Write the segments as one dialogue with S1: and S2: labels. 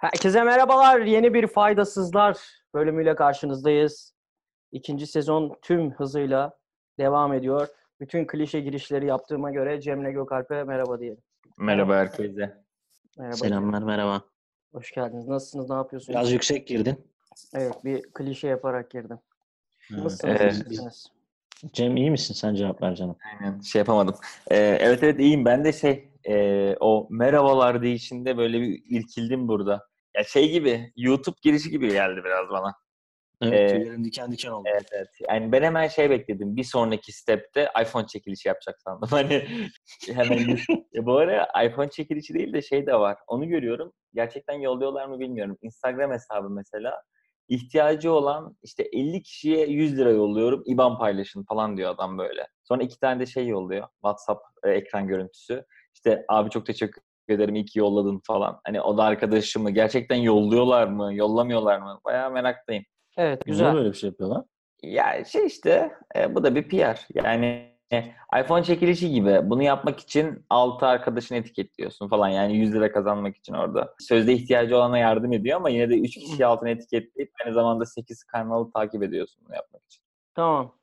S1: Herkese merhabalar. Yeni bir Faydasızlar bölümüyle karşınızdayız. İkinci sezon tüm hızıyla devam ediyor. Bütün klişe girişleri yaptığıma göre Cemile Gökalp'e merhaba diyelim.
S2: Merhaba herkese.
S1: Merhaba.
S3: Selamlar, merhaba.
S1: Hoş geldiniz. Nasılsınız? Ne yapıyorsunuz?
S3: Biraz yüksek girdin.
S1: Evet, bir klişe yaparak girdim.
S3: Ha,
S1: Nasılsınız?
S2: Evet.
S3: Cem iyi misin? Sen cevap ver canım.
S2: Aynen şey yapamadım. Ee, evet evet iyiyim. Ben de şey e, o merhabalar deyişinde böyle bir irkildim burada. Ya şey gibi YouTube girişi gibi geldi biraz bana.
S3: Evet,
S2: Ee,
S3: tüylerim diken diken oldu.
S2: Evet evet. Yani ben hemen şey bekledim. Bir sonraki stepte iPhone çekilişi yapacak sandım. Hani hemen ya bu ara iPhone çekilişi değil de şey de var. Onu görüyorum. Gerçekten yolluyorlar mı bilmiyorum. Instagram hesabı mesela ihtiyacı olan işte 50 kişiye 100 lira yolluyorum. IBAN paylaşın falan diyor adam böyle. Sonra iki tane de şey yolluyor. WhatsApp e, ekran görüntüsü. İşte abi çok teşekkür ederim iyi ki yolladın falan. Hani o da arkadaşım mı? Gerçekten yolluyorlar mı? Yollamıyorlar mı? Bayağı meraktayım.
S1: Evet,
S3: Güzel.
S1: güzel.
S3: böyle bir şey yapıyorlar?
S2: Ya şey işte e, bu da bir PR. Yani e, iPhone çekilişi gibi bunu yapmak için 6 arkadaşını etiketliyorsun falan. Yani 100 lira kazanmak için orada. Sözde ihtiyacı olana yardım ediyor ama yine de 3 kişi altına etiketleyip aynı zamanda 8 kanalı takip ediyorsun bunu yapmak için.
S1: Tamam.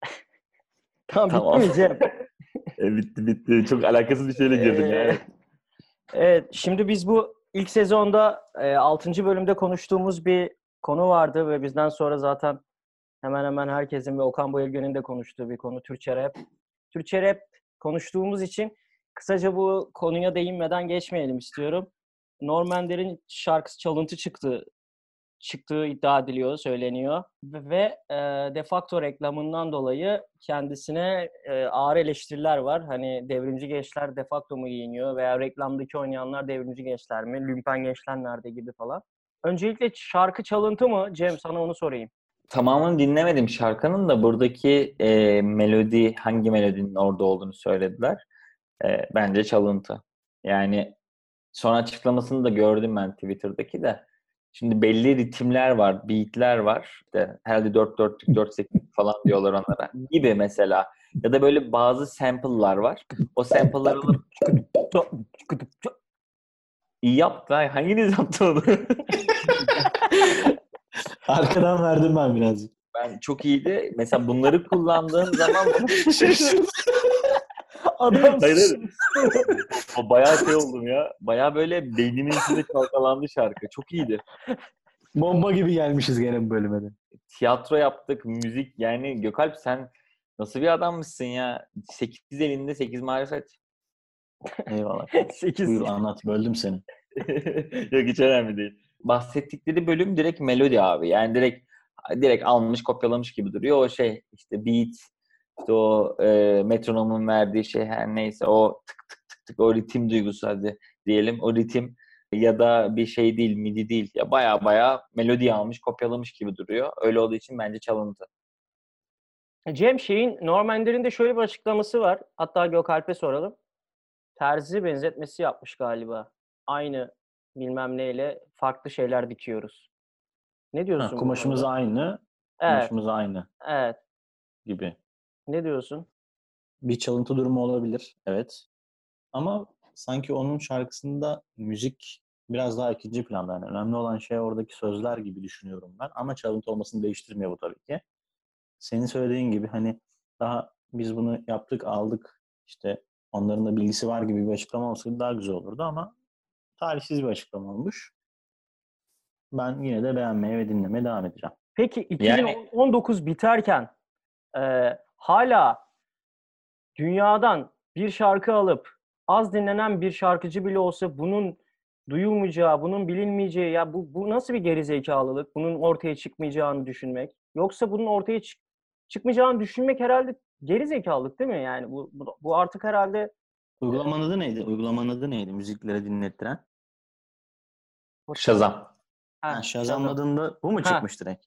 S1: tamam,
S2: Tamam.
S1: bitti mi Cem?
S2: E, bitti bitti. Çok alakasız bir şeyle girdin
S1: Ee,
S2: yani.
S1: Evet, şimdi biz bu ilk sezonda e, 6. bölümde konuştuğumuz bir konu vardı ve bizden sonra zaten hemen hemen herkesin ve Okan Bayülgen'in de konuştuğu bir konu Türkçe rap. Türkçe rap konuştuğumuz için kısaca bu konuya değinmeden geçmeyelim istiyorum. Normander'in şarkısı çalıntı çıktı çıktığı iddia ediliyor, söyleniyor. Ve e, de facto reklamından dolayı kendisine e, ağır eleştiriler var. Hani devrimci gençler de facto mu giyiniyor veya reklamdaki oynayanlar devrimci gençler mi, lümpen gençler nerede gibi falan. Öncelikle şarkı çalıntı mı? Cem sana onu sorayım.
S2: Tamamını dinlemedim şarkının da buradaki e, melodi hangi melodinin orada olduğunu söylediler. E, bence çalıntı. Yani son açıklamasını da gördüm ben Twitter'daki de. Şimdi belli ritimler var, beatler var. İşte herhalde 4-4'lük, 4-8'lik falan diyorlar onlara. Gibi mesela. Ya da böyle bazı sample'lar var. O sample'ları alıp iyi yaptı. ha. Hanginiz yaptı onu?
S3: Arkadan verdim ben birazcık.
S2: ben çok iyiydi. Mesela bunları kullandığım zaman
S1: Adam
S2: Hayır, hayır. O bayağı şey oldum ya. Bayağı böyle beynimin içinde çalkalandı şarkı. Çok iyiydi.
S3: Bomba gibi gelmişiz gene bu bölüme de.
S2: Tiyatro yaptık, müzik. Yani Gökalp sen nasıl bir adammışsın ya? 8 elinde 8 marifet.
S3: Eyvallah.
S1: 8
S3: Buyur anlat, böldüm seni.
S2: Yok hiç önemli değil. Bahsettikleri bölüm direkt melodi abi. Yani direkt direkt almış, kopyalamış gibi duruyor. O şey işte beat, işte o e, metronomun verdiği şey her neyse o tık tık tık tık o ritim duygusu hadi diyelim. O ritim ya da bir şey değil, midi değil. Ya baya baya melodi almış, kopyalamış gibi duruyor. Öyle olduğu için bence çalıntı.
S1: Cem şeyin Normander'in de şöyle bir açıklaması var. Hatta Gökalp'e soralım. Terzi benzetmesi yapmış galiba. Aynı bilmem neyle farklı şeyler dikiyoruz. Ne diyorsun?
S3: Ha, kumaşımız aynı,
S1: Evet,
S3: kumaşımız aynı
S1: evet.
S3: gibi.
S1: Ne diyorsun?
S3: Bir çalıntı durumu olabilir, evet. Ama sanki onun şarkısında müzik biraz daha ikinci planda. Yani önemli olan şey oradaki sözler gibi düşünüyorum ben. Ama çalıntı olmasını değiştirmiyor bu tabii ki. Senin söylediğin gibi hani daha biz bunu yaptık, aldık, işte onların da bilgisi var gibi bir açıklama olsaydı daha güzel olurdu ama talihsiz bir açıklama olmuş. Ben yine de beğenmeye ve dinlemeye devam edeceğim.
S1: Peki
S2: Yani-
S1: 2019 biterken e, hala dünyadan bir şarkı alıp az dinlenen bir şarkıcı bile olsa bunun duyulmayacağı, bunun bilinmeyeceği ya bu, bu nasıl bir gerizekalılık? Bunun ortaya çıkmayacağını düşünmek. Yoksa bunun ortaya çık- çıkmayacağını düşünmek herhalde gerizekalılık değil mi? Yani bu, bu, bu artık herhalde
S3: Uygulamanın adı neydi? Uygulamanın adı neydi? Müzikleri dinlettiren.
S2: Shazam.
S1: Ha,
S3: Ha, Shazam'ladığında bu mu
S1: Ha.
S3: çıkmış direkt?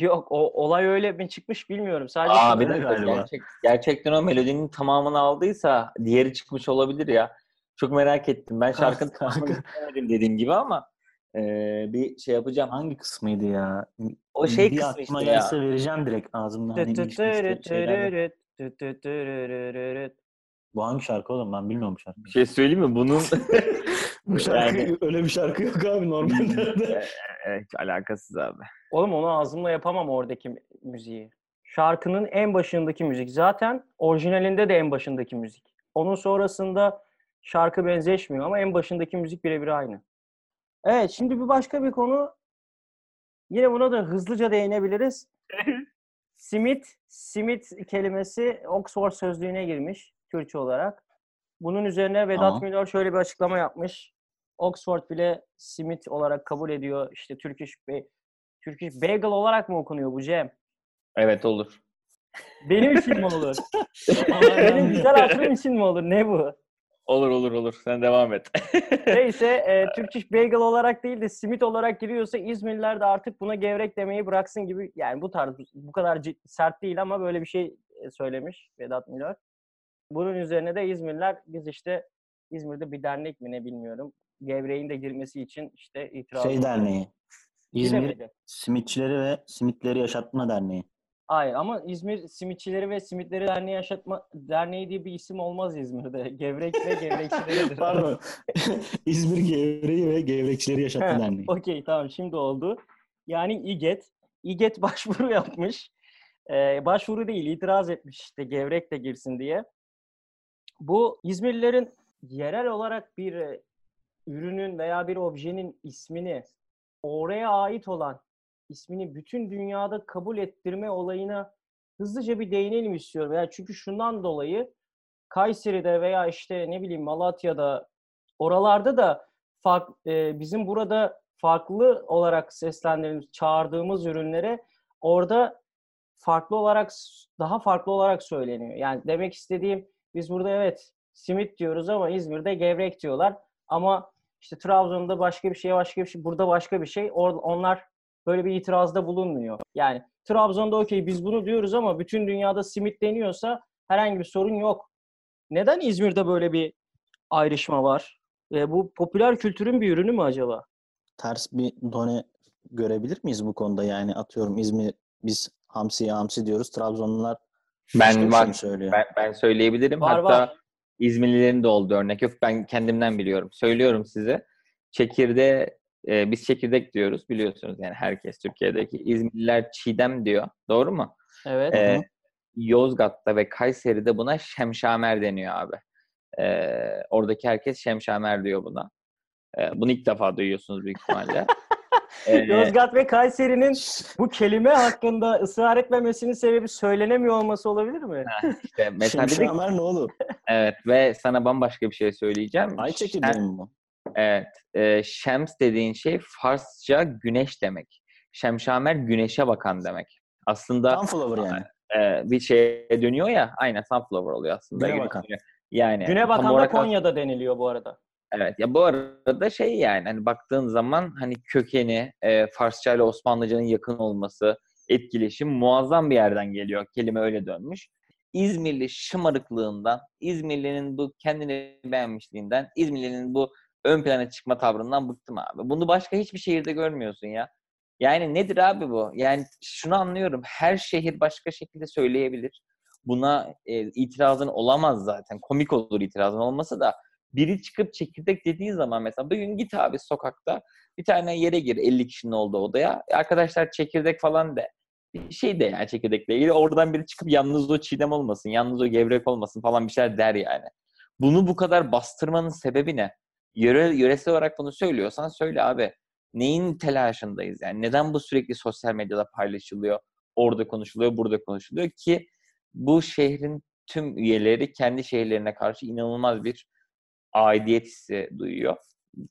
S1: Yok o olay öyle mi çıkmış bilmiyorum. Sadece
S2: Aa
S1: şu-
S2: bir
S3: öyle
S2: dakika.
S3: galiba.
S2: Gerçek, gerçekten o melodinin tamamını aldıysa diğeri çıkmış olabilir ya. Çok merak ettim. Ben şarkının tamamını dinlemedim dediğim gibi ama e, bir şey yapacağım.
S3: Hangi kısmıydı ya?
S2: O şey
S3: bir
S2: kısmı işte ya.
S3: gelse vereceğim direkt ağzımdan. Bu hangi şarkı oğlum? Ben bilmiyorum bu şarkıyı.
S2: Bir şey söyleyeyim mi? Bunun
S3: Bu şarkı
S2: Yani-
S3: öyle bir şarkı yok abi normalde.
S2: Evet, hiç alakasız abi.
S1: Oğlum onu ağzımla yapamam oradaki mü- müziği. Şarkının en başındaki müzik. Zaten orijinalinde de en başındaki müzik. Onun sonrasında şarkı benzeşmiyor ama en başındaki müzik birebir aynı. Evet şimdi bir başka bir konu. Yine buna da hızlıca değinebiliriz. Simit, simit kelimesi Oxford sözlüğüne girmiş Türkçe olarak. Bunun üzerine Vedat
S3: Tamam.
S1: Milor şöyle bir açıklama yapmış. Oxford bile simit olarak kabul ediyor. İşte Turkish, Ba- Turkish Bagel olarak mı okunuyor bu Cem?
S2: Evet olur.
S1: Benim için mi olur? Benim güzel hatırım için mi olur? Ne bu?
S2: Olur olur olur. Sen devam et.
S1: Neyse e, Turkish Bagel olarak değil de simit olarak giriyorsa İzmirliler de artık buna gevrek demeyi bıraksın gibi yani bu tarz bu kadar cid- sert değil ama böyle bir şey e, söylemiş Vedat Milor. Bunun üzerine de İzmirliler biz işte İzmir'de bir dernek mi ne bilmiyorum. Gevreğin de girmesi için işte itiraz
S3: Şey derneği. İzmir
S1: Giremedi.
S3: Simitçileri ve Simitleri Yaşatma Derneği.
S1: Hayır ama İzmir Simitçileri ve Simitleri Derneği Yaşatma Derneği diye bir isim olmaz İzmir'de. Gevrek ve gevrekçileridir.
S3: Pardon. İzmir Gevreği ve Gevrekçileri Yaşatma Derneği.
S1: Okey tamam şimdi oldu. Yani İGET. İGET başvuru yapmış. Ee, başvuru değil itiraz etmiş işte gevrek de girsin diye. Bu İzmirlilerin yerel olarak bir ürünün veya bir objenin ismini oraya ait olan ismini bütün dünyada kabul ettirme olayına hızlıca bir değinelim istiyorum. Yani çünkü şundan dolayı Kayseri'de veya işte ne bileyim Malatya'da oralarda da fark, e, bizim burada farklı olarak seslendirdiğimiz, çağırdığımız ürünlere orada farklı olarak daha farklı olarak söyleniyor. Yani demek istediğim biz burada evet simit diyoruz ama İzmir'de gevrek diyorlar. Ama işte Trabzon'da başka bir şey, başka bir şey, burada başka bir şey. Or- onlar böyle bir itirazda bulunmuyor. Yani Trabzon'da okey biz bunu diyoruz ama bütün dünyada simit deniyorsa herhangi bir sorun yok. Neden İzmir'de böyle bir ayrışma var? E, bu popüler kültürün bir ürünü mü acaba?
S3: Ters bir done görebilir miyiz bu konuda? Yani atıyorum İzmir biz hamsiye hamsi diyoruz. Trabzonlular
S2: Ben var.
S3: söylüyor?
S2: Ben, ben söyleyebilirim.
S1: Var,
S2: Hatta
S1: var.
S2: İzmirlilerin de olduğu örnek yok. Ben kendimden biliyorum. Söylüyorum size. Çekirde e, biz çekirdek diyoruz biliyorsunuz yani herkes Türkiye'deki İzmirliler çiğdem diyor. Doğru mu?
S1: Evet.
S2: Ee, Yozgat'ta ve Kayseri'de buna şemşamer deniyor abi. Ee, oradaki herkes şemşamer diyor buna. Ee, bunu ilk defa duyuyorsunuz büyük ihtimalle. Ee,
S1: Yozgat ve Kayseri'nin bu kelime hakkında ısrar etmemesinin sebebi söylenemiyor olması olabilir mi?
S2: işte mesela bir de-
S3: Şemşamer ne oğlum?
S2: evet ve sana bambaşka bir şey söyleyeceğim.
S3: Ay çekirdeği mi bu?
S2: Evet. E, şems dediğin şey Farsça güneş demek. Şemşamer güneşe bakan demek. Aslında
S3: Sunflower yani.
S2: e, bir şeye dönüyor ya aynen sunflower oluyor aslında.
S3: Güne
S2: Güneş
S3: bakan.
S2: dönüyor. Yani
S1: Güne bakan da Konya'da deniliyor bu arada.
S2: Evet ya bu arada şey yani hani baktığın zaman hani kökeni e, Farsça ile Osmanlıcanın yakın olması, etkileşim muazzam bir yerden geliyor. Kelime öyle dönmüş. İzmirli şımarıklığından, İzmirli'nin bu kendini beğenmişliğinden, İzmirli'nin bu ön plana çıkma tavrından bıktım abi. Bunu başka hiçbir şehirde görmüyorsun ya. Yani nedir abi bu? Yani şunu anlıyorum. Her şehir başka şekilde söyleyebilir. Buna e, itirazın olamaz zaten. Komik olur itirazın olması da biri çıkıp çekirdek dediği zaman mesela bugün git abi sokakta bir tane yere gir 50 kişinin olduğu odaya. E, Arkadaşlar çekirdek falan de. Bir şey de yani çekirdekle ilgili. Oradan biri çıkıp yalnız o çiğdem olmasın, yalnız o gevrek olmasın falan bir şeyler der yani. Bunu bu kadar bastırmanın sebebi ne? Yöre, yöresel olarak bunu söylüyorsan söyle abi. Neyin telaşındayız yani? Neden bu sürekli sosyal medyada paylaşılıyor? Orada konuşuluyor, burada konuşuluyor ki bu şehrin tüm üyeleri kendi şehirlerine karşı inanılmaz bir aidiyet hissi duyuyor.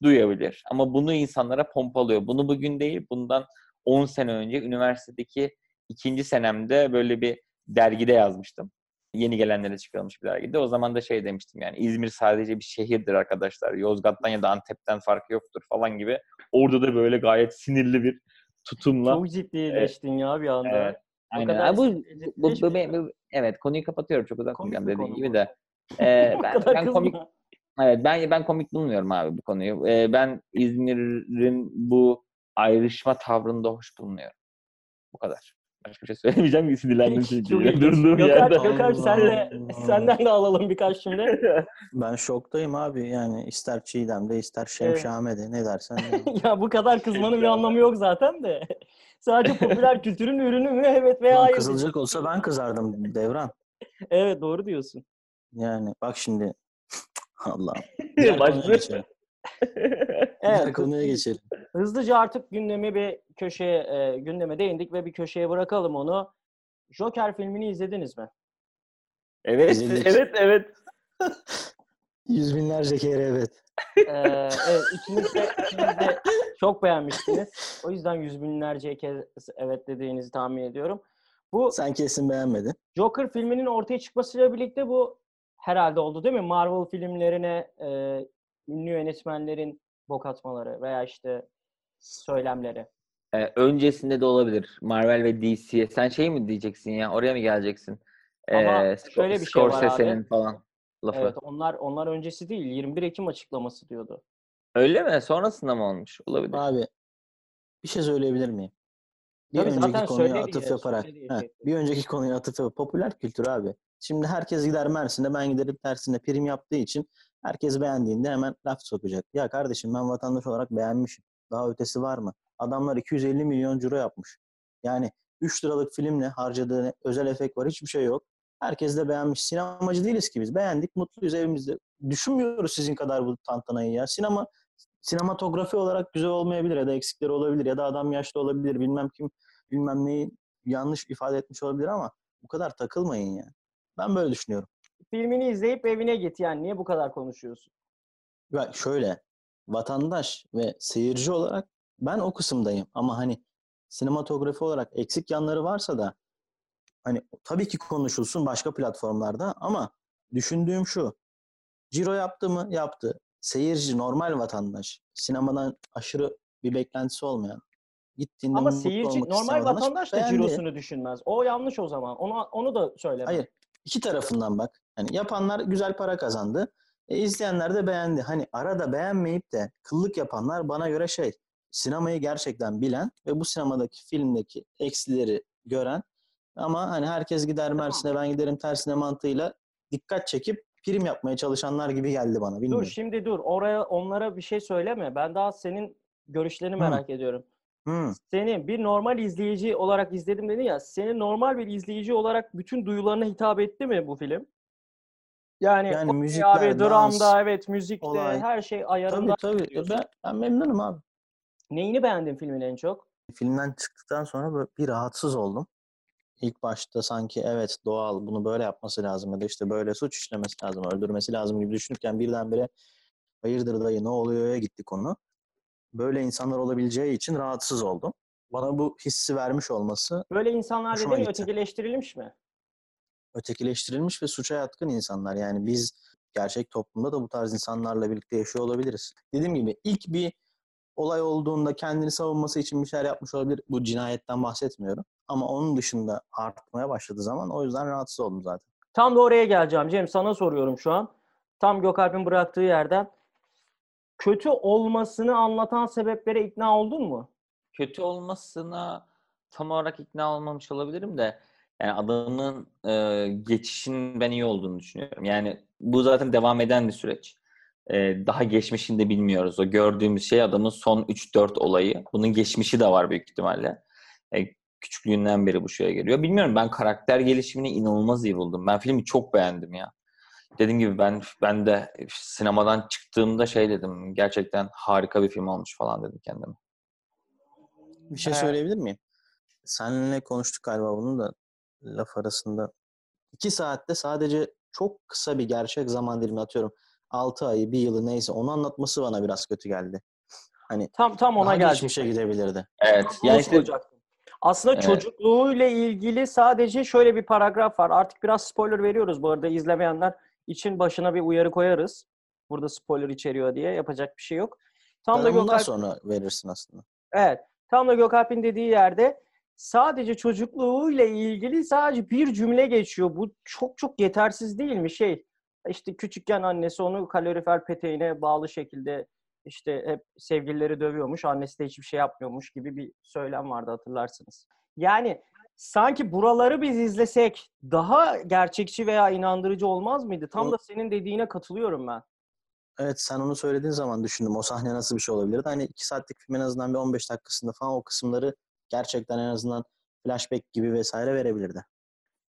S2: Duyabilir. Ama bunu insanlara pompalıyor. Bunu bugün değil, bundan 10 sene önce üniversitedeki ikinci senemde böyle bir dergide yazmıştım. Yeni gelenlere çıkarılmış bir dergide. O zaman da şey demiştim yani İzmir sadece bir şehirdir arkadaşlar. Yozgat'tan ya da Antep'ten farkı yoktur falan gibi. Orada da böyle gayet sinirli bir tutumla.
S1: Çok ciddileştin ya bir anda.
S2: Evet. Aynen.
S1: kadar
S2: bu, bu, bu, bu- bu- evet konuyu kapatıyorum çok uzatmayacağım
S1: konu
S2: gibi de. Ee, ben, ben komik. Evet ben ben komik bulmuyorum abi bu konuyu. Ee, ben İzmir'in bu ayrışma tavrını da hoş bulmuyorum. Bu kadar. Başka bir şey söylemeyeceğim ki sinirlendim çünkü. Durduğum yerde.
S1: Gökalp sen de,
S3: Allah.
S1: senden de alalım birkaç şimdi.
S3: Ben şoktayım abi. Yani ister Çiğdem'de ister
S1: Evet.
S3: Şemşame'de ne dersen. de.
S1: ya bu kadar kızmanın bir anlamı yok zaten de. Sadece popüler kültürün ürünü mü? Evet veya hayır.
S3: Kızılacak olsa ben kızardım Devran.
S1: Evet doğru diyorsun.
S3: Yani bak şimdi. Diğer konuya geçelim. Diğer
S1: Evet.
S3: konuya geçelim.
S1: Hızlıca artık gündemi bir köşeye, e, gündeme değindik ve bir köşeye bırakalım onu. Joker filmini izlediniz mi?
S2: evet,
S3: İzledik.
S2: evet, evet.
S3: Yüz binlerce kere evet.
S1: Ee, evet ikiniz de, ikiniz de çok beğenmiştiniz. O yüzden yüz binlerce kez evet dediğinizi tahmin ediyorum. Bu
S3: Sen kesin beğenmedin.
S1: Joker filminin ortaya çıkmasıyla birlikte bu herhalde oldu değil mi? Marvel filmlerine e, ünlü yönetmenlerin bok atmaları veya işte söylemleri.
S2: Ee, öncesinde de olabilir. Marvel ve DC'ye. Sen şey mi diyeceksin ya? Oraya mı geleceksin?
S1: Ama
S2: Ee, Sco-
S1: şöyle bir şey var abi.
S2: Falan lafı.
S1: Evet onlar onlar öncesi değil 21 Ekim açıklaması diyordu.
S2: Öyle mi? Sonrasında mı olmuş? Olabilir.
S3: Abi bir şey söyleyebilir miyim? Bir
S1: Tabii zaten
S3: önceki konuya atıf
S1: ya,
S3: yaparak. heh,
S1: şey.
S3: bir önceki konuya atıf yaparak. Popüler kültür abi. Şimdi herkes gider Mersin'e ben giderim tersine prim yaptığı için herkes beğendiğinde hemen laf sokacak. Ya kardeşim ben vatandaş olarak beğenmişim. Daha ötesi var mı? Adamlar 250 milyon euro yapmış. Yani 3 liralık filmle harcadığı özel efekt var hiçbir şey yok. Herkes de beğenmiş. Sinemacı değiliz ki biz. Beğendik, mutluyuz evimizde. Düşünmüyoruz sizin kadar bu tantanayı ya. Sinema sinematografi olarak güzel olmayabilir ya da eksikleri olabilir ya da adam yaşlı olabilir bilmem kim bilmem neyi yanlış ifade etmiş olabilir ama bu kadar takılmayın ya. Ben böyle düşünüyorum.
S1: Filmini izleyip evine git yani niye bu kadar konuşuyorsun?
S3: Ya şöyle vatandaş ve seyirci olarak ben o kısımdayım ama hani sinematografi olarak eksik yanları varsa da hani tabii ki konuşulsun başka platformlarda ama düşündüğüm şu. Ciro yaptı mı? Yaptı. Seyirci, normal vatandaş, sinemadan aşırı bir beklentisi olmayan, gittiğinde
S1: Ama seyirci normal vatandaş da
S3: beğendi.
S1: cirosunu düşünmez. O yanlış o zaman. Onu onu da söyleme.
S3: Hayır. İki tarafından bak. Hani yapanlar güzel para kazandı. E, izleyenler de beğendi. Hani arada beğenmeyip de kıllık yapanlar bana göre şey sinemayı gerçekten bilen ve bu sinemadaki filmdeki eksileri gören ama hani herkes gider Mersin'e ben giderim tersine mantığıyla dikkat çekip prim yapmaya çalışanlar gibi geldi bana. Bilmiyorum.
S1: Dur şimdi dur. Oraya onlara bir şey söyleme. Ben daha senin görüşlerini
S3: Hı.
S1: merak ediyorum.
S3: Hmm.
S1: Seni bir normal izleyici olarak izledim dedi ya. Senin normal bir izleyici olarak bütün duyularına hitap etti mi bu film? Yani,
S3: Yani
S1: okey
S3: müzikler,
S1: abi
S3: dans,
S1: dramda evet müzikte
S3: olay.
S1: her şey ayarında.
S3: Tabii tabii.
S1: diyorsun.
S3: Ben, ben memnunum abi.
S1: Neyini beğendin filmin en çok?
S3: Filmden çıktıktan sonra böyle bir rahatsız oldum. İlk başta sanki evet doğal bunu böyle yapması lazım ya da işte böyle suç işlemesi lazım, öldürmesi lazım gibi düşünürken birdenbire hayırdır dayı ne oluyor'ya gitti konu. Böyle insanlar olabileceği için rahatsız oldum. Bana bu hissi vermiş olması
S1: Böyle insanlar
S3: Hoşuma
S1: dediğin
S3: gitti.
S1: ötekileştirilmiş mi?
S3: ötekileştirilmiş ve suça yatkın insanlar. Yani biz gerçek toplumda da bu tarz insanlarla birlikte yaşıyor olabiliriz. Dediğim gibi ilk bir olay olduğunda kendini savunması için bir şeyler yapmış olabilir. Bu cinayetten bahsetmiyorum. Ama onun dışında artmaya başladığı zaman o yüzden rahatsız oldum zaten.
S1: Tam da oraya geleceğim Cem. Sana soruyorum şu an. Tam Gökalp'in bıraktığı yerden. Kötü olmasını anlatan sebeplere ikna oldun mu?
S2: kötü olmasına tam olarak ikna olmamış olabilirim de yani adamın e, geçişinin ben iyi olduğunu düşünüyorum. Yani bu zaten devam eden bir süreç. E, daha geçmişini de bilmiyoruz. O gördüğümüz şey adamın son 3-4 olayı. Bunun geçmişi de var büyük ihtimalle. E, küçüklüğünden beri bu şeye geliyor. Bilmiyorum ben karakter gelişimini inanılmaz iyi buldum. Ben filmi çok beğendim ya. Dediğim gibi ben ben de sinemadan çıktığımda şey dedim. Gerçekten harika bir film olmuş falan dedim kendime.
S3: Bir şey
S1: Ee,
S3: söyleyebilir miyim? Seninle konuştuk galiba bunu da laf arasında. İki saatte sadece çok kısa bir gerçek zaman dilimi atıyorum. 6 ayı, bir yılı neyse onu anlatması bana biraz kötü geldi. Hani
S1: Tam tam ona
S3: daha
S1: gelecek.
S3: geçmişe gidebilirdi.
S2: Evet. Yani işte.
S1: Aslında
S2: Evet.
S1: çocukluğuyla ilgili sadece şöyle bir paragraf var. Artık biraz spoiler veriyoruz bu arada izlemeyenler için başına bir uyarı koyarız. Burada spoiler içeriyor diye yapacak bir şey yok. Tam da
S3: Tam bundan
S1: Gökalp,
S3: sonra verirsin aslında.
S1: evet, tam da Gökalp'in dediği yerde sadece çocukluğuyla ilgili sadece bir cümle geçiyor. Bu çok çok yetersiz değil mi şey? İşte küçükken annesi onu kalorifer peteğine bağlı şekilde işte hep sevgilileri dövüyormuş, annesi de hiçbir şey yapmıyormuş gibi bir söylem vardı hatırlarsınız. Yani sanki buraları biz izlesek daha gerçekçi veya inandırıcı olmaz mıydı? Tam da senin dediğine katılıyorum ben.
S3: Evet sen onu söylediğin zaman düşündüm. O sahne nasıl bir şey olabilirdi? Hani iki saatlik film en azından bir 15 dakikasında falan o kısımları gerçekten en azından flashback gibi vesaire verebilirdi.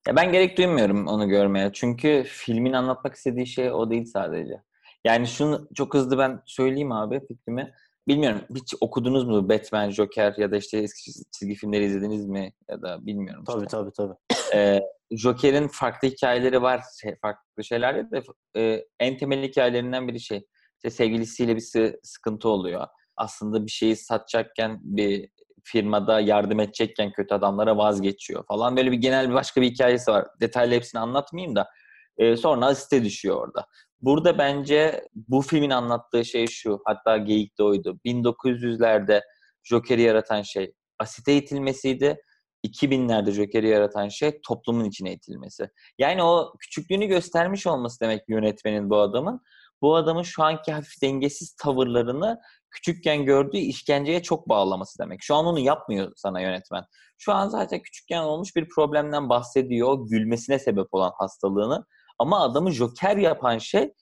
S2: Ya ben gerek duymuyorum onu görmeye. Çünkü filmin anlatmak istediği şey o değil sadece. Yani şunu çok hızlı ben söyleyeyim abi fikrimi. Bilmiyorum hiç okudunuz mu Batman, Joker ya da işte eski çizgi filmleri izlediniz mi ya da bilmiyorum.
S3: Tabii
S2: işte.
S3: tabii tabii.
S2: Ee, Joker'in farklı hikayeleri var, şey, farklı şeyler de e, en temel hikayelerinden biri şey. İşte sevgilisiyle bir sı- sıkıntı oluyor. Aslında bir şeyi satacakken bir firmada yardım edecekken kötü adamlara vazgeçiyor falan. Böyle bir genel bir başka bir hikayesi var. Detaylı hepsini anlatmayayım da. Ee, sonra asiste düşüyor orada. Burada bence bu filmin anlattığı şey şu. Hatta geyik de oydu. 1900'lerde Joker'i yaratan şey asite itilmesiydi. 2000'lerde Joker'i yaratan şey toplumun içine itilmesi. Yani o küçüklüğünü göstermiş olması demek yönetmenin bu adamın. Bu adamın şu anki hafif dengesiz tavırlarını küçükken gördüğü işkenceye çok bağlaması demek. Şu an onu yapmıyor sana yönetmen. Şu an zaten küçükken olmuş bir problemden bahsediyor. Gülmesine sebep olan hastalığını. Ama adamı joker yapan şey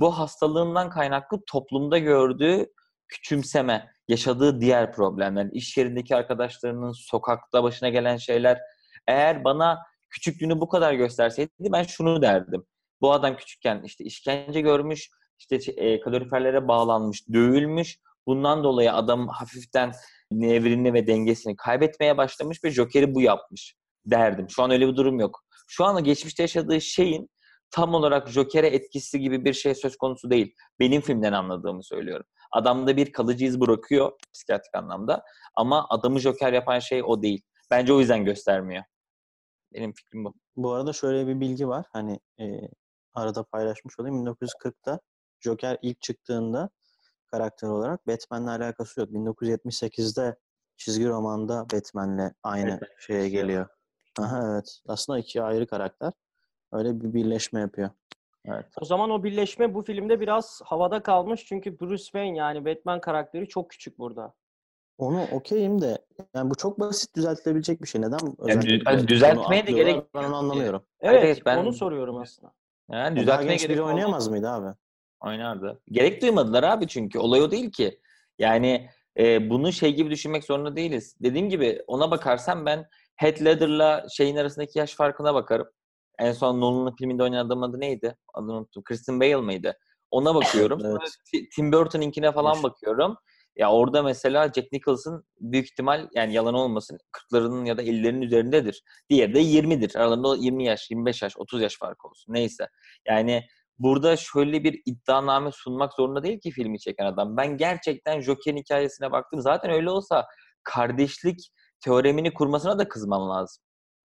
S2: bu hastalığından kaynaklı toplumda gördüğü küçümseme, yaşadığı diğer problemler, iş yerindeki arkadaşlarının sokakta başına gelen şeyler. Eğer bana küçüklüğünü bu kadar gösterseydi ben şunu derdim. Bu adam küçükken işte işkence görmüş, işte e, kaloriferlere bağlanmış, dövülmüş. Bundan dolayı adam hafiften nevrini ve dengesini kaybetmeye başlamış ve Joker'i bu yapmış derdim. Şu an öyle bir durum yok. Şu an geçmişte yaşadığı şeyin tam olarak Joker'e etkisi gibi bir şey söz konusu değil. Benim filmden anladığımı söylüyorum. Adamda bir kalıcı iz bırakıyor psikiyatrik anlamda ama adamı Joker yapan şey o değil. Bence o yüzden göstermiyor. Benim fikrim bu.
S3: Bu arada şöyle bir bilgi var. Hani e, arada paylaşmış olayım. 1940'ta Joker ilk çıktığında karakter olarak Batman'le alakası yok. 1978'de çizgi romanda Batman'le aynı
S2: Evet,
S3: şeye geliyor. Aha evet. Aslında iki ayrı karakter. Öyle bir birleşme yapıyor.
S2: Evet.
S1: O zaman o birleşme bu filmde biraz havada kalmış. Çünkü Bruce Wayne yani Batman karakteri çok küçük burada.
S3: Onu okeyim de yani bu çok basit düzeltilebilecek bir şey. Neden
S2: yani düzeltmeye de gerek
S3: Ben onu anlamıyorum.
S1: Evet,
S2: evet, ben-
S1: onu soruyorum aslında.
S2: Yani düzeltmeye gerek
S3: biri oynayamaz mıydı abi?
S2: Oynardı. Gerek duymadılar abi çünkü. Olay o değil ki. Yani e, bunu şey gibi düşünmek zorunda değiliz. Dediğim gibi ona bakarsan ben Heath Ledger'la şeyin arasındaki yaş farkına bakarım. En son Nolan'ın filminde oynadığım adı neydi? Adını unuttum. Kristen Bale mıydı? Ona bakıyorum.
S3: Evet.
S2: Tim Burton'ınkine falan bakıyorum. Ya orada mesela Jack Nicholson büyük ihtimal yani yalan olmasın 40'larının ya da 50'lerin üzerindedir. Diğeri de 20'dir. Aralarında 20 yaş, 25 yaş, 30 yaş fark olsun. Neyse. Yani burada şöyle bir iddianame sunmak zorunda değil ki filmi çeken adam. Ben gerçekten Joker'in hikayesine baktım. Zaten öyle olsa kardeşlik teoremini kurmasına da kızmam lazım.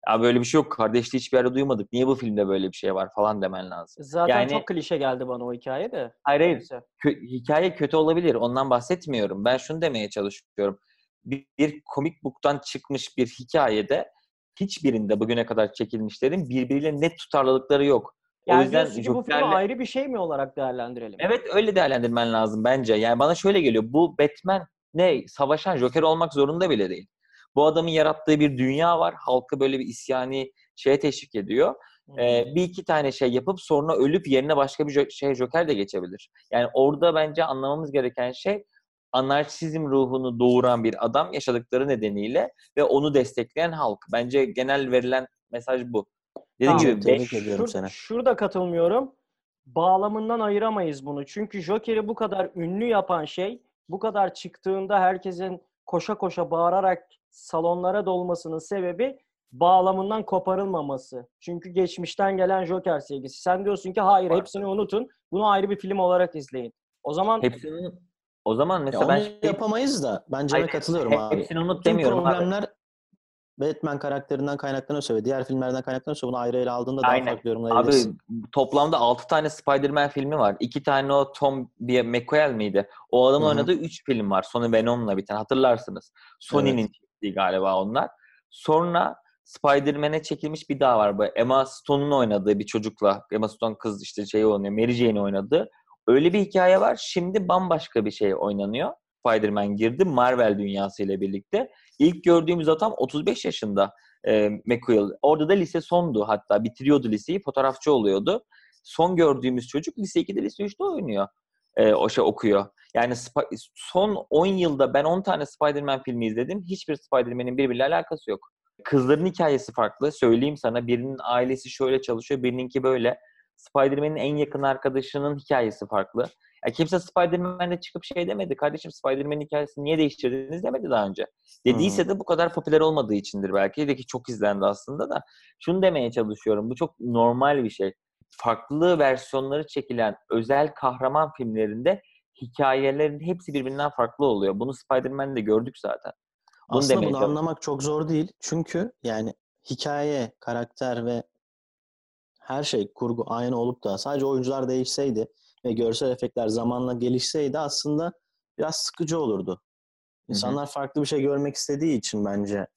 S2: Ya böyle bir şey yok. Kardeşliği hiçbir yerde duymadık. Niye bu filmde böyle bir şey var falan demen lazım.
S1: Zaten
S2: Yani-
S1: çok klişe geldi bana o hikaye de.
S2: Hayır hayır. Kö- hikaye kötü olabilir. Ondan bahsetmiyorum. Ben şunu demeye çalışıyorum. Bir, bir komik book'tan çıkmış bir hikayede hiçbirinde bugüne kadar çekilmişlerin birbiriyle net tutarlılıkları yok.
S1: Yani
S2: o yüzden
S1: bu filmi ayrı bir şey mi olarak değerlendirelim?
S2: Evet öyle değerlendirmen lazım bence. Yani bana şöyle geliyor. Bu Batman ne? Savaşan Joker olmak zorunda bile değil. Bu adamın yarattığı bir dünya var. Halkı böyle bir isyani şeye teşvik ediyor. Ee, bir iki tane şey yapıp sonra ölüp yerine başka bir şey Joker de geçebilir. Yani orada bence anlamamız gereken şey anarşizm ruhunu doğuran bir adam yaşadıkları nedeniyle ve onu destekleyen halk. Bence genel verilen mesaj bu. Dediğim
S1: Tamam.
S2: gibi
S3: Tebrik
S2: beş-
S3: ediyorum
S1: Şur-
S3: seni.
S1: Şurada katılmıyorum. Bağlamından ayıramayız bunu. Çünkü Joker'i bu kadar ünlü yapan şey, bu kadar çıktığında herkesin koşa koşa bağırarak salonlara dolmasının sebebi bağlamından koparılmaması. Çünkü geçmişten gelen Joker sevgisi. Sen diyorsun ki hayır hepsini unutun. Bunu ayrı bir film olarak izleyin. O zaman
S2: hepsini o zaman
S3: Ya
S2: mesela
S3: onu
S2: ben şey-
S3: yapamayız da ben Cem'e
S2: Hayır,
S3: katılıyorum
S2: hep-
S3: abi.
S2: Hepsini unut
S3: Tüm
S2: demiyorum abi.
S3: problemler Batman karakterinden kaynaklanıyorsa ve diğer filmlerden kaynaklanıyorsa bunu ayrı ele aldığında daha
S2: Aynen.
S3: farklı
S2: Abi
S3: yorumlayabilirsin.
S2: toplamda 6 tane Spider-Man filmi var. 2 tane o Tom McQuarrie miydi? O adamın oynadığı 3 film var. Sony Venom'la biten hatırlarsınız. Sony'nin çektiği galiba onlar. Sonra Spider-Man'e çekilmiş bir daha var. Bu Emma Stone'un oynadığı bir çocukla. Emma Stone kız işte şey oynuyor. Mary Jane'i oynadığı. Öyle bir hikaye var. Şimdi bambaşka bir şey oynanıyor. Spider-Man girdi Marvel dünyası ile birlikte. İlk gördüğümüz adam 35 yaşında. e, McQuill. Orada da lise sondu hatta. Bitiriyordu liseyi. Fotoğrafçı oluyordu. Son gördüğümüz çocuk lise 2'de lise 3'te oynuyor. E, o şey okuyor. Yani Sp- son 10 yılda ben 10 tane Spider-Man filmi izledim. Hiçbir Spider-Man'in birbiriyle alakası yok. Kızların hikayesi farklı. Söyleyeyim sana. Birinin ailesi şöyle çalışıyor, birininki böyle. Spider-Man'in en yakın arkadaşının hikayesi farklı. Ya kimse Spider-Man'de çıkıp şey demedi. Kardeşim Spider-Man'in hikayesini niye değiştirdiniz demedi daha önce. Dediyse de bu kadar popüler olmadığı içindir belki. De ki çok izlendi aslında da. Şunu demeye çalışıyorum. Bu çok normal bir şey. Farklı versiyonları çekilen özel kahraman filmlerinde hikayelerin hepsi birbirinden farklı oluyor. Bunu Spider-Man'de gördük zaten. Bunu
S3: Aslında bunu
S2: çalışıyorum.
S3: anlamak çok zor değil. Çünkü yani hikaye, karakter ve her şey kurgu aynı olup da sadece oyuncular değişseydi ve görsel efektler zamanla gelişseydi aslında biraz sıkıcı olurdu. İnsanlar farklı bir şey görmek istediği için bence.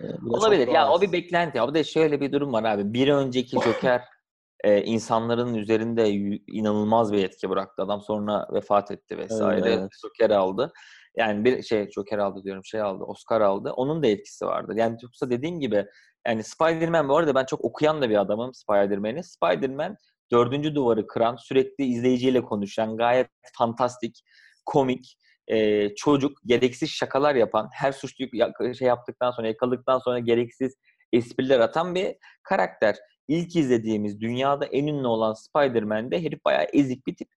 S3: e,
S2: Olabilir. Ya o bir beklenti. O da şöyle bir durum var abi. Bir önceki Joker e, insanların üzerinde inanılmaz bir etki bıraktı. Adam sonra vefat etti vesaire.
S3: evet.
S2: Joker aldı. Yani bir şey Joker aldı diyorum şey aldı. Oscar aldı. Onun da etkisi vardı. Yani yoksa dediğim gibi yani Spider-Man bu arada ben çok okuyan da bir adamım Spider-Man'i. Spider-Man dördüncü duvarı kıran, sürekli izleyiciyle konuşan, gayet fantastik, komik, e, çocuk, gereksiz şakalar yapan, her suçluyu ya- şey yaptıktan sonra, yakaladıktan sonra gereksiz espriler atan bir karakter. İlk izlediğimiz dünyada en ünlü olan Spider-Man'de herif bayağı ezik bir tip.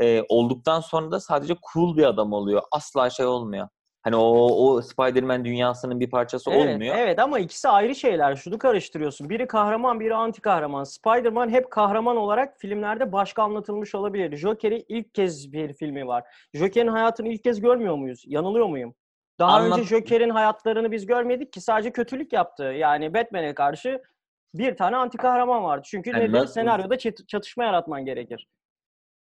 S2: E, olduktan sonra da sadece cool bir adam oluyor. Asla şey olmuyor. Hani o, o Spider-Man dünyasının bir parçası
S1: Evet,
S2: olmuyor.
S1: evet ama ikisi ayrı şeyler. Şunu karıştırıyorsun. Biri kahraman, biri anti kahraman. Spider-Man hep kahraman olarak filmlerde başka anlatılmış olabilir. Joker'i ilk kez bir filmi var. Joker'in hayatını ilk kez görmüyor muyuz? Yanılıyor muyum? Daha
S2: Anlat-
S1: önce Joker'in hayatlarını biz görmedik ki sadece kötülük yaptı. Yani Batman'e karşı bir tane anti kahraman vardı. Çünkü
S2: Yani nasıl-
S1: Senaryoda çat- çatışma yaratman gerekir.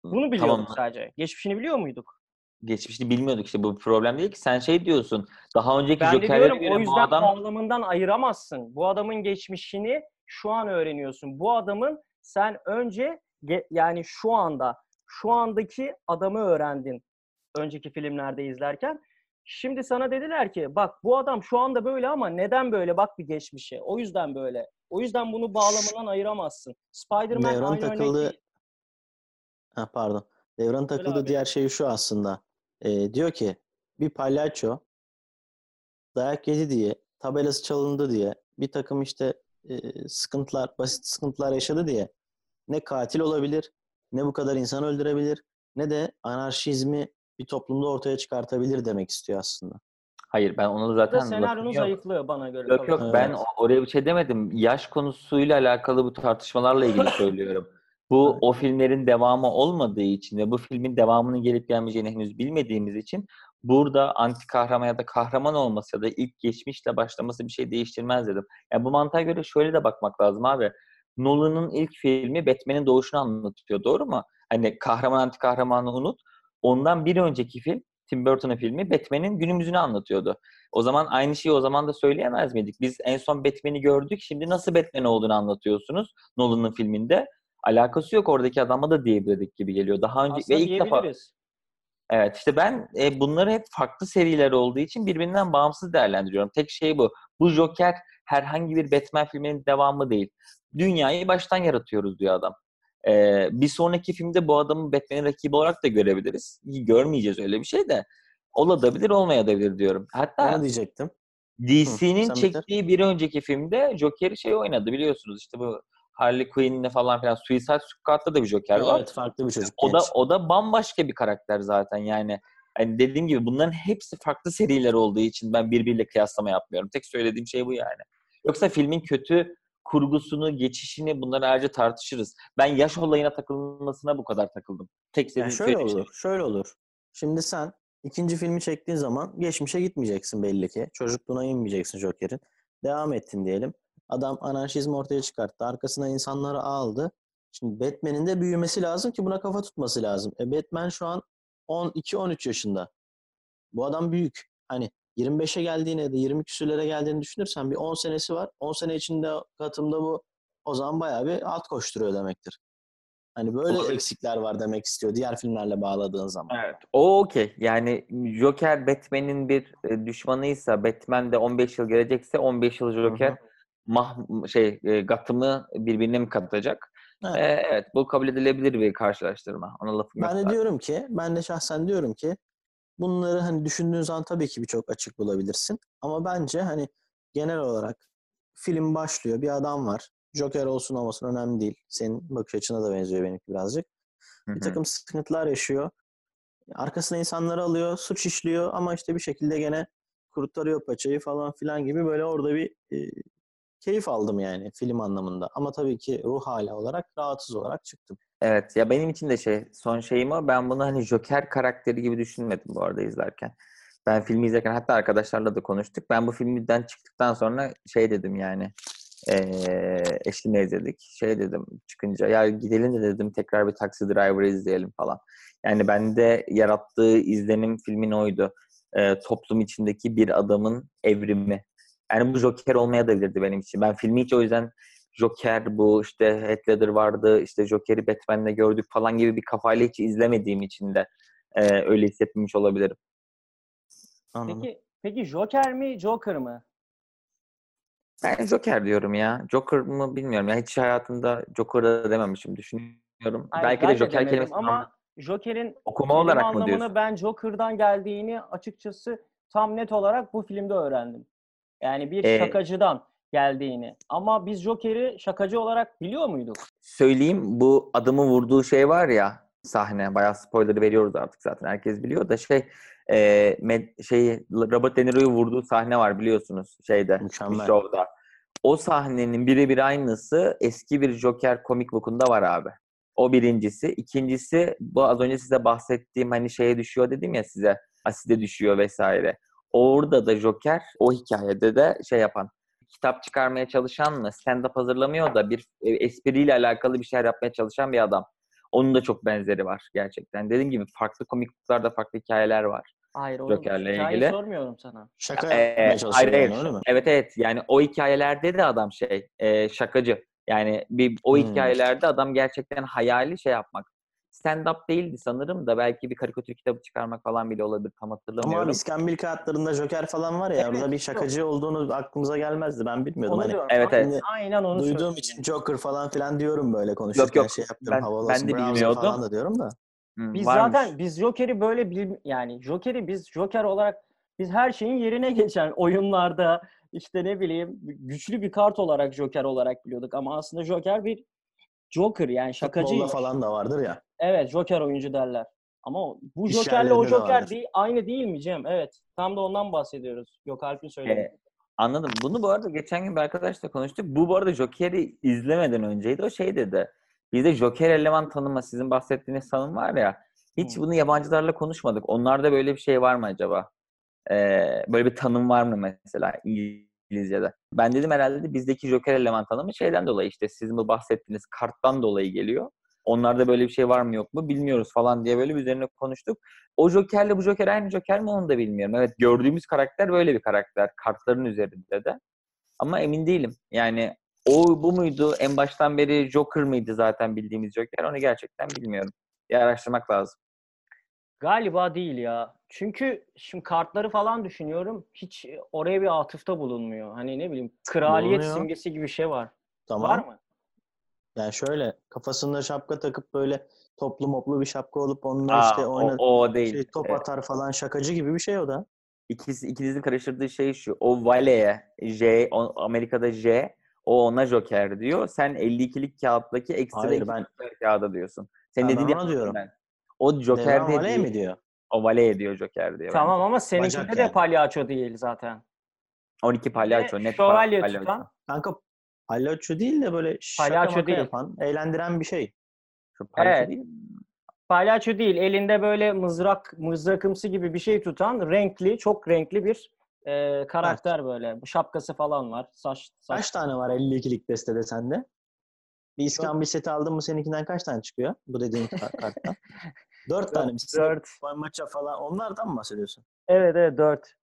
S1: Bunu biliyorduk
S2: Tamam.
S1: sadece. Geçmişini biliyor muyduk?
S2: Geçmişini bilmiyorduk işte bu bir problem değil ki. Sen şey diyorsun. Daha önceki
S1: Ben
S2: Joker'lere
S1: diyorum
S2: göre
S1: o
S2: bu
S1: yüzden
S2: adam
S1: bağlamından ayıramazsın. Bu adamın geçmişini şu an öğreniyorsun. Bu adamın sen önce yani şu anda şu andaki adamı öğrendin önceki filmlerde izlerken. Şimdi sana dediler ki bak bu adam şu anda böyle ama neden böyle bak bir geçmişe. O yüzden böyle. O yüzden bunu bağlamından ayıramazsın. Spider-Man
S3: Devran
S1: aynı örnek
S3: takıldı.
S1: değil.
S3: Ha, pardon. Devran takıldığı
S1: abi.
S3: diğer şey şu aslında. Ee, diyor ki bir palyaço dayak yedi diye, tabelası çalındı diye, bir takım işte e, sıkıntılar, basit sıkıntılar yaşadı diye ne katil olabilir, ne bu kadar insan öldürebilir, ne de anarşizmi bir toplumda ortaya çıkartabilir demek istiyor aslında.
S2: Hayır ben onu zaten
S1: senaryonun zayıflığı bana göre.
S2: Yok
S1: tabii.
S2: yok ben
S3: Evet.
S2: o- oraya bir şey demedim. Yaş konusuyla alakalı bu tartışmalarla ilgili söylüyorum. Bu
S3: Evet.
S2: o filmlerin devamı olmadığı için ve bu filmin devamının gelip gelmeyeceğini henüz bilmediğimiz için burada anti kahraman ya da kahraman olması ya da ilk geçmişle başlaması bir şey değiştirmez dedim. Yani bu mantığa göre şöyle de bakmak lazım abi. Nolan'ın ilk filmi Batman'in doğuşunu anlatıyor. Doğru mu? Hani kahraman anti kahramanı unut. Ondan bir önceki film Tim Burton'ın filmi Batman'in günümüzünü anlatıyordu. O zaman aynı şeyi o zaman da söyleyemez miydik? Biz en son Batman'i gördük. Şimdi nasıl Batman olduğunu anlatıyorsunuz Nolan'ın filminde. Alakası yok oradaki adama da diyebilirdik gibi geliyor. Daha önce
S1: Aslında
S2: ve ilk defa. Evet işte ben e, bunları hep farklı seriler olduğu için birbirinden bağımsız değerlendiriyorum. Tek şey bu. Bu Joker herhangi bir Batman filminin devamı değil. Dünyayı baştan yaratıyoruz diyor adam. E, bir sonraki filmde bu adamı Batman'in rakibi olarak da görebiliriz. Görmeyeceğiz öyle bir şey de. Olabilir olmayabilir diyorum. Hatta
S3: Onu diyecektim.
S2: DC'nin çektiği bir önceki filmde Joker'i şey oynadı biliyorsunuz işte bu Harley Quinn'le falan filan Suicide Squad'da da bir Joker var.
S3: Evet farklı bir çocuk.
S2: O da o da bambaşka bir karakter zaten yani. Hani dediğim gibi bunların hepsi farklı seriler olduğu için ben birbiriyle kıyaslama yapmıyorum. Tek söylediğim şey bu yani. Yoksa filmin kötü kurgusunu, geçişini bunları ayrıca tartışırız. Ben yaş olayına takılmasına bu kadar takıldım. Tek
S3: Yani
S2: dediğim
S3: şöyle
S2: söylediğim şey.
S3: olur, şöyle olur. Şimdi sen ikinci filmi çektiğin zaman geçmişe gitmeyeceksin belli ki. Çocukluğuna inmeyeceksin Joker'in. Devam ettin diyelim. Adam anarşizmi ortaya çıkarttı. Arkasına insanları aldı. Şimdi Batman'in de büyümesi lazım ki buna kafa tutması lazım. E Batman şu an 12-13 yaşında. Bu adam büyük. Hani 25'e geldiğine de 20 küsürlere geldiğini düşünürsen bir 10 senesi var. 10 sene içinde katımda bu o zaman bayağı bir alt koşturuyor demektir. Hani böyle
S2: Olabilir.
S3: eksikler var demek istiyor diğer filmlerle bağladığın zaman.
S2: Evet. O okey. Yani Joker Batman'in bir e, düşmanıysa, Batman de 15 yıl gelecekse 15 yıl Joker mah şey e, Gotham'ı birbirine mi katacak?
S3: Evet.
S2: Ee, evet bu kabul edilebilir bir karşılaştırma. Ona lafım.
S3: Ben de
S2: zaten.
S3: diyorum ki, ben de şahsen diyorum ki bunları hani düşündüğün zaman tabii ki birçok açık bulabilirsin. Ama bence hani genel olarak film başlıyor. Bir adam var. Joker olsun olmasın önemli değil. Senin bakış açına da benziyor benimki birazcık. Bir takım sıkıntılar yaşıyor. Arkasına insanları alıyor, suç işliyor ama işte bir şekilde gene kurtarıyor paçayı falan filan gibi böyle orada bir e, keyif aldım yani film anlamında. Ama tabii ki ruh hali olarak rahatsız olarak çıktım.
S2: Evet ya benim için de şey son şeyim o. Ben bunu hani Joker karakteri gibi düşünmedim bu arada izlerken. Ben filmi izlerken hatta arkadaşlarla da konuştuk. Ben bu filmden çıktıktan sonra şey dedim yani eee eşlimle izledik. Şey dedim çıkınca ya gidelim de dedim tekrar bir Taxi Driver'ı izleyelim falan. Yani bende yarattığı izlenim filmin oydu. Eee, toplum içindeki bir adamın evrimi. Yani bu Joker olmaya da benim için. Ben filmi hiç o yüzden Joker bu işte Heath Ledger vardı işte Joker'i Batman'de gördük falan gibi bir kafayla hiç izlemediğim için de e, öyle hissetmemiş olabilirim.
S3: Anladım.
S1: Peki peki Joker mi Joker mı?
S2: Ben Joker diyorum ya. Joker mı bilmiyorum. Ya hiç hayatımda Joker'a dememişim düşünüyorum.
S1: Hayır,
S2: Belki de Joker
S1: demedim
S2: kelimesi
S1: ama Joker'in
S2: okuma olarak mı
S1: anlamını
S2: diyorsun?
S1: ben Joker'dan geldiğini açıkçası tam net olarak bu filmde öğrendim. Yani bir
S2: Ee,
S1: şakacıdan geldiğini. Ama biz Joker'i şakacı olarak biliyor muyduk?
S2: Söyleyeyim bu adamı vurduğu şey var ya sahne. Bayağı spoiler veriyoruz artık zaten. Herkes biliyor da şey e, med, şey Robert De Niro'yu vurduğu sahne var biliyorsunuz şeyde.
S3: Mükemmel.
S2: Show'da. O sahnenin birebir aynısı eski bir Joker komik book'unda var abi. O birincisi. İkincisi bu az önce size bahsettiğim hani şeye düşüyor dedim ya size. Aside düşüyor vesaire. Orada da Joker o hikayede de şey yapan kitap çıkarmaya çalışan mı stand-up hazırlamıyor da bir e, espriyle alakalı bir şeyler yapmaya çalışan bir adam. Onun da çok benzeri var gerçekten. Dediğim gibi farklı komik book'larda farklı hikayeler var.
S1: Hayır oğlum.
S2: Joker'le
S1: hikayeyi
S2: ilgili.
S1: sormuyorum sana.
S3: Şaka
S2: Ee,
S3: yapmaya
S2: hayır, hayır.
S3: öyle mi?
S2: Evet evet yani o hikayelerde de adam şey e, şakacı. Yani bir o
S3: Hmm.
S2: hikayelerde adam gerçekten hayali şey yapmak. Stand up değildi sanırım da belki bir karikatür kitabı çıkarmak falan bile olabilir tam
S3: Ama
S2: hatırlamıyorum.
S3: abi iskambil kağıtlarında Joker falan var ya
S1: Evet,
S3: orada bir
S1: yok.
S3: şakacı olduğunu aklımıza gelmezdi. Ben bilmiyordum.
S1: Onu
S3: Hani
S1: diyorum.
S2: Evet,
S3: evet.
S1: aynen onu
S3: duyduğum
S1: söylüyorum.
S3: için Joker falan filan diyorum böyle konuşurken
S2: Yok, yok.
S3: şey yaptım.
S2: Ben-
S3: havalı
S2: ben de bilmiyordum.
S3: falan da diyorum da.
S2: Hmm,
S1: Biz
S2: varmış.
S1: zaten biz Joker'i böyle bil yani Joker'i biz Joker olarak biz her şeyin yerine geçen oyunlarda işte ne bileyim güçlü bir kart olarak Joker olarak biliyorduk ama aslında Joker bir Joker yani şakacı.
S3: Futbolda falan da vardır ya.
S1: Evet Joker oyuncu derler. Ama bu Joker'le o Joker değil, aynı değil mi Cem? Evet. Tam da ondan bahsediyoruz. Gökalp'in söylediği.
S2: Ee, anladım. Bunu bu arada geçen gün bir arkadaşla konuştuk. Bu bu arada Joker'i izlemeden önceydi. O şey dedi. Bizde Joker eleman tanıma sizin bahsettiğiniz tanım var ya. Hiç
S1: Hı.
S2: bunu yabancılarla konuşmadık. Onlarda böyle bir şey var mı acaba? Ee, böyle bir tanım var mı mesela İngilizce'de? Ben dedim herhalde bizdeki Joker eleman tanımı şeyden dolayı işte sizin bu bahsettiğiniz karttan dolayı geliyor. Onlarda böyle bir şey var mı yok mu bilmiyoruz falan diye böyle bir üzerine konuştuk. O Joker'le bu Joker aynı Joker mi onu da bilmiyorum. Evet gördüğümüz karakter böyle bir karakter. Kartların üzerinde de. Ama emin değilim. Yani o bu muydu? En baştan beri Joker mıydı zaten bildiğimiz Joker? Onu gerçekten bilmiyorum. Bir araştırmak lazım.
S1: Galiba değil ya. Çünkü şimdi kartları falan düşünüyorum. Hiç oraya bir atıfta bulunmuyor. Hani ne bileyim kraliyet
S3: Bulunuyor.
S1: simgesi gibi bir şey var.
S3: Tamam.
S1: Var mı?
S3: Yani şöyle kafasında şapka takıp böyle toplu moplu bir şapka olup onunla
S2: Aa,
S3: işte oyna
S2: o, o değil.
S3: şey, top
S2: Evet.
S3: atar falan şakacı gibi bir şey o da.
S2: İkisi, ikinizin karıştırdığı şey şu. O Vale'ye J, o- Amerika'da J, o ona Joker diyor. Sen 52'lik kağıttaki ekstra
S3: Hayır, ben-
S2: Joker kağıda diyorsun. Sen dediğini
S3: ona diyorum.
S2: Ben. O Joker
S3: Devran
S2: değil.
S3: Vale mi diyor?
S2: O Vale'ye diyor Joker diyor.
S1: Tamam
S2: bence.
S1: ama seninkinde de
S3: yani.
S1: palyaço değil zaten.
S2: 12 palyaço. Net
S1: şövalye
S2: palyaço.
S1: tutan.
S3: Kanka palyaço değil de böyle şaka
S1: Palyaço değil.
S3: yapan, eğlendiren bir şey.
S2: Şu palyaço
S1: Evet.
S2: değil?
S1: Palyaço değil. Elinde böyle mızrak, mızrakımsı gibi bir şey tutan renkli, çok renkli bir e, karakter böyle. Bu şapkası falan var. Saç, saç.
S3: Kaç tane var 52'lik destede sende? Bir iskambil seti aldın mı seninkinden kaç tane çıkıyor? Bu dediğin kar- karttan. Dört tane mi?
S1: Dört.
S3: Maça falan onlardan mı bahsediyorsun?
S1: Evet evet dört.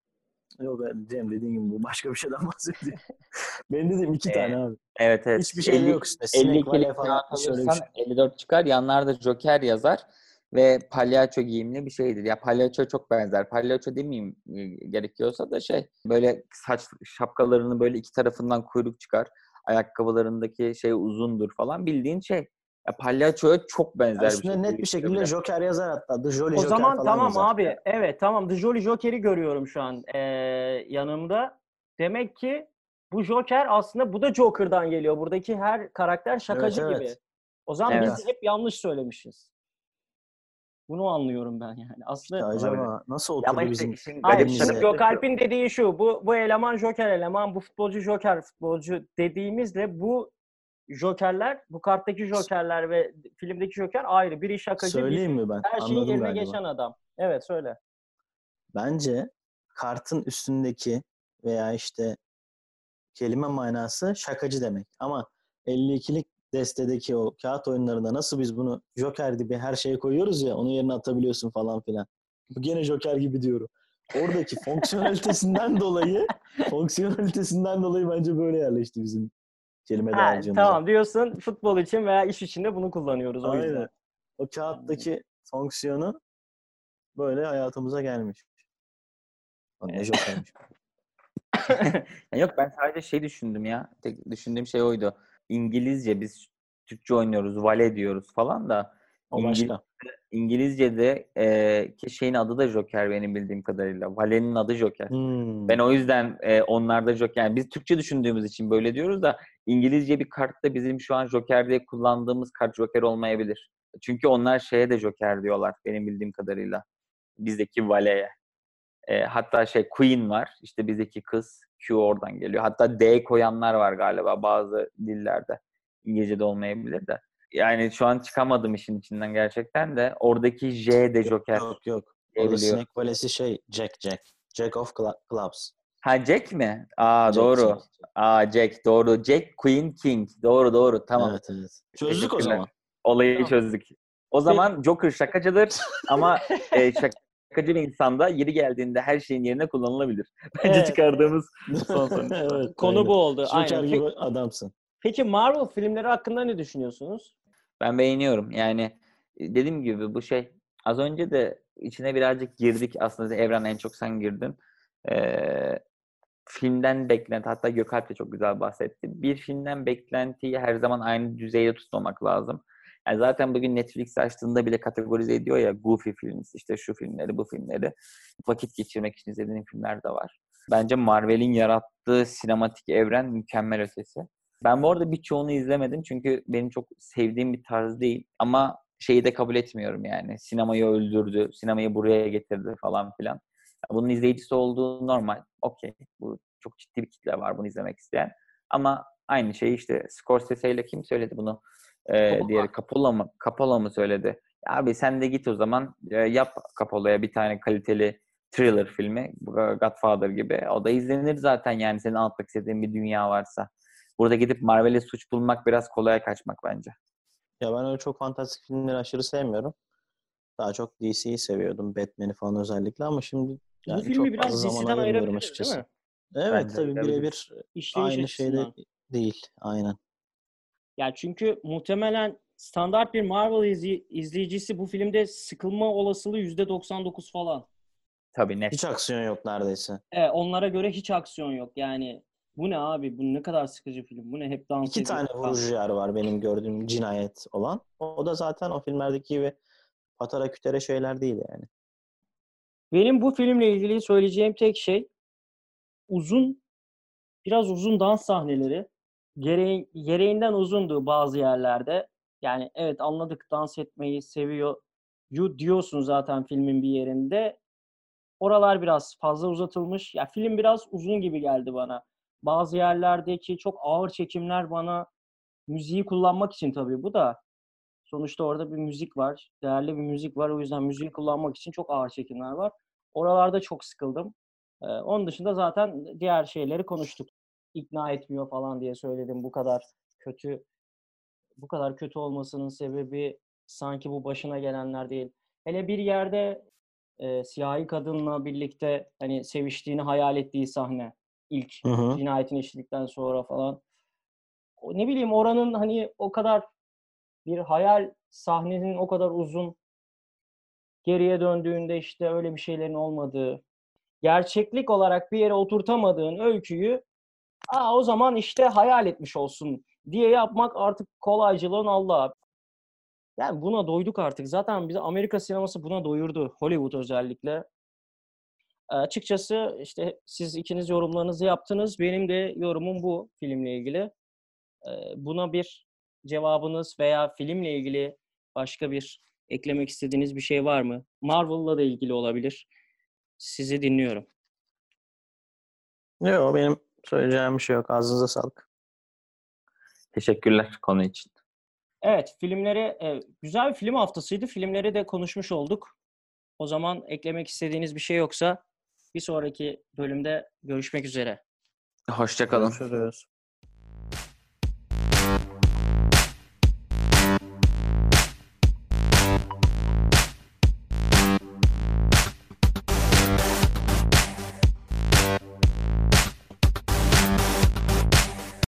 S3: Yok ben Cem dediğin gibi bu başka bir şeyden bahsediyor. Benim dediğim iki
S2: Ee,
S3: tane abi.
S2: Evet evet.
S3: Hiçbir şey
S2: 50
S3: yok işte. Sinek,
S2: 52
S3: vale
S2: lik
S3: falan. Şöyle bir
S2: alırsan
S3: şey.
S2: 54 çıkar. Yanlarda Joker yazar. ve palyaço giyimli bir şeydir. Ya palyaço çok benzer. Palyaço demeyeyim e, gerekiyorsa da şey böyle saç şapkalarını böyle iki tarafından kuyruk çıkar. Ayakkabılarındaki şey uzundur falan bildiğin şey. Ya palyaçoya çok benzer
S3: Aslında
S2: bir şey.
S3: net bir şekilde Joker yazar hatta. The Jolly
S1: O
S3: Joker
S1: zaman
S3: falan
S1: tamam
S3: yazar.
S1: abi. Evet tamam. The Jolly Joker'i görüyorum şu an ee, yanımda. Demek ki bu Joker aslında bu da Joker'dan geliyor. Buradaki her karakter şakacı
S3: Evet,
S1: gibi.
S3: evet.
S1: O zaman
S2: Evet.
S1: biz hep yanlış söylemişiz. Bunu anlıyorum ben yani. Aslında
S3: Ya acaba nasıl
S2: Ya
S3: oturdu
S2: işte
S3: bizim
S2: işin
S1: Hayır,
S2: tarafı
S1: Gökalp'in dediği şu. Bu bu eleman Joker eleman, bu futbolcu Joker futbolcu dediğimizde bu Jokerler, bu karttaki Jokerler ve filmdeki Joker ayrı. Biri şakacı,
S3: söyleyeyim
S1: biri
S3: mi ben?
S1: her şeyin
S3: Anladım
S1: yerine
S3: galiba.
S1: geçen adam. Evet söyle.
S3: Bence kartın üstündeki veya işte kelime manası şakacı demek. Ama 52'lik destedeki o kağıt oyunlarında nasıl biz bunu Joker gibi her şeye koyuyoruz ya onun yerine atabiliyorsun falan filan. Bu gene Joker gibi diyorum. Oradaki fonksiyonelitesinden dolayı fonksiyonelitesinden dolayı bence böyle yerleşti bizim kelime
S1: Ha,
S3: dağarcığımıza.
S1: tamam diyorsun futbol için veya iş içinde bunu kullanıyoruz o yüzden.
S3: Aynen. O kağıttaki fonksiyonu böyle hayatımıza gelmiş. O ne Joker'miş.
S2: Ya Yok ben sadece şey düşündüm ya. Tek düşündüğüm şey oydu. İngilizce biz Türkçe oynuyoruz, vale diyoruz falan da
S3: O
S2: İngiliz-
S3: başka.
S2: İngilizce'de e, ki şeyin adı da Joker benim bildiğim kadarıyla. Vale'nin adı Joker.
S3: Hmm.
S2: Ben o yüzden e, onlarda Joker. Yani biz Türkçe düşündüğümüz için böyle diyoruz da İngilizce bir kartta bizim şu an Joker diye kullandığımız kart Joker olmayabilir. Çünkü onlar şeye de Joker diyorlar benim bildiğim kadarıyla. Bizdeki Vale'ye. E, hatta şey Queen var. İşte bizdeki kız Q oradan geliyor. Hatta D koyanlar var galiba bazı dillerde. İngilizce'de olmayabilir de. Yani şu an çıkamadım işin içinden gerçekten de. Oradaki J de Joker
S3: Yok yok. Orada. Snake Valesi şey Jack Jack. Jack of Clubs.
S2: Ha Jack mi? Aa
S3: Jack,
S2: doğru.
S3: Jack.
S2: Aa Jack doğru. Jack Queen King. Doğru doğru. Tamam.
S3: Evet evet. Çözdük o zaman.
S2: Olayı
S1: Tamam.
S2: çözdük. O zaman Joker şakacıdır ama e, şakacı bir insanda yeri geldiğinde her şeyin yerine kullanılabilir. Bence
S1: Evet.
S2: çıkardığımız son sonuç.
S3: evet,
S1: Konu
S3: aynen.
S1: bu oldu.
S3: Joker
S1: Aynen.
S3: gibi
S1: Peki,
S3: adamsın.
S1: peki Marvel filmleri hakkında ne düşünüyorsunuz?
S2: Ben beğeniyorum. Yani dediğim gibi bu şey az önce de içine birazcık girdik. Aslında Evren en çok sen girdin. Ee, filmden beklenti hatta Gökalp de çok güzel bahsetti. Bir filmden beklentiyi her zaman aynı düzeyde tutmamak lazım. Yani zaten bugün Netflix açtığında bile kategorize ediyor ya Goofy films, işte şu filmleri, bu filmleri. Vakit geçirmek için izlediğin filmler de var. Bence Marvel'in yarattığı sinematik evren mükemmel ötesi. Ben bu arada birçoğunu izlemedim çünkü benim çok sevdiğim bir tarz değil. Ama şeyi de kabul etmiyorum yani. Sinemayı öldürdü, sinemayı buraya getirdi falan filan. Bunun izleyicisi olduğu normal. Okey. Bu çok ciddi bir kitle var bunu izlemek isteyen. Ama aynı şeyi işte Scorsese ile kim söyledi bunu? Ee, diğeri Coppola mı? Coppola mı söyledi? Abi sen de git o zaman e, yap Coppola'ya bir tane kaliteli thriller filmi. Godfather gibi. O da izlenir zaten yani senin anlatmak istediğin bir dünya varsa. Burada gidip Marvel'e suç bulmak biraz kolaya kaçmak bence.
S3: Ya ben öyle çok fantastik filmleri aşırı sevmiyorum. Daha çok DC'yi seviyordum. Batman'i falan özellikle ama şimdi yani
S1: Bu filmi
S3: çok
S1: biraz
S3: fazla zaman
S1: DC'den
S3: ayırmıyorum
S1: ayırabiliriz
S3: açıkçası.
S1: değil mi?
S3: Evet
S2: Bence
S3: tabii birebir
S1: İşleyiş
S3: aynı şeyde değil. Aynen.
S1: Ya çünkü muhtemelen standart bir Marvel izli- izleyicisi bu filmde sıkılma olasılığı %99 falan.
S2: Tabii net.
S3: Hiç aksiyon yok neredeyse.
S1: Evet, onlara göre hiç aksiyon yok. Yani bu ne abi? Bu ne kadar sıkıcı film. Bu ne hep dans
S3: İki tane vurucu yer var benim gördüğüm cinayet olan. O da zaten o filmlerdeki gibi patara kütere şeyler değil yani.
S1: Benim bu filmle ilgili söyleyeceğim tek şey uzun biraz uzun dans sahneleri gereği, gereğinden uzundu bazı yerlerde. Yani evet anladık dans etmeyi seviyor yu diyorsun zaten filmin bir yerinde. Oralar biraz fazla uzatılmış. Ya film biraz uzun gibi geldi bana. Bazı yerlerdeki çok ağır çekimler bana müziği kullanmak için tabii bu da sonuçta orada bir müzik var. Değerli bir müzik var. O yüzden müziği kullanmak için çok ağır çekimler var. Oralarda çok sıkıldım. Ee, onun dışında zaten diğer şeyleri konuştuk. İkna etmiyor falan diye söyledim. Bu kadar kötü bu kadar kötü olmasının sebebi sanki bu başına gelenler değil. Hele bir yerde e, siyahi kadınla birlikte hani seviştiğini hayal ettiği sahne ilk
S3: Hı hı.
S1: cinayetin işledikten sonra falan. O, ne bileyim oranın hani o kadar bir hayal sahnenin o kadar uzun geriye döndüğünde işte öyle bir şeylerin olmadığı, gerçeklik olarak bir yere oturtamadığın öyküyü Aa, o zaman işte hayal etmiş olsun diye yapmak artık kolaycılığın Allah'a. Yani buna doyduk artık. Zaten bizi Amerika sineması buna doyurdu. Hollywood özellikle. Açıkçası işte siz ikiniz yorumlarınızı yaptınız. Benim de yorumum bu filmle ilgili. Buna bir cevabınız veya filmle ilgili başka bir eklemek istediğiniz bir şey var mı? Marvel'la da ilgili olabilir. Sizi dinliyorum.
S3: Yok benim söyleyeceğim bir şey yok. Ağzınıza sağlık.
S2: Teşekkürler konu için.
S1: Evet, filmleri e, güzel bir film haftasıydı. Filmleri de konuşmuş olduk. O zaman eklemek istediğiniz bir şey yoksa bir sonraki bölümde görüşmek üzere.
S2: Hoşçakalın.
S3: Görüşürüz.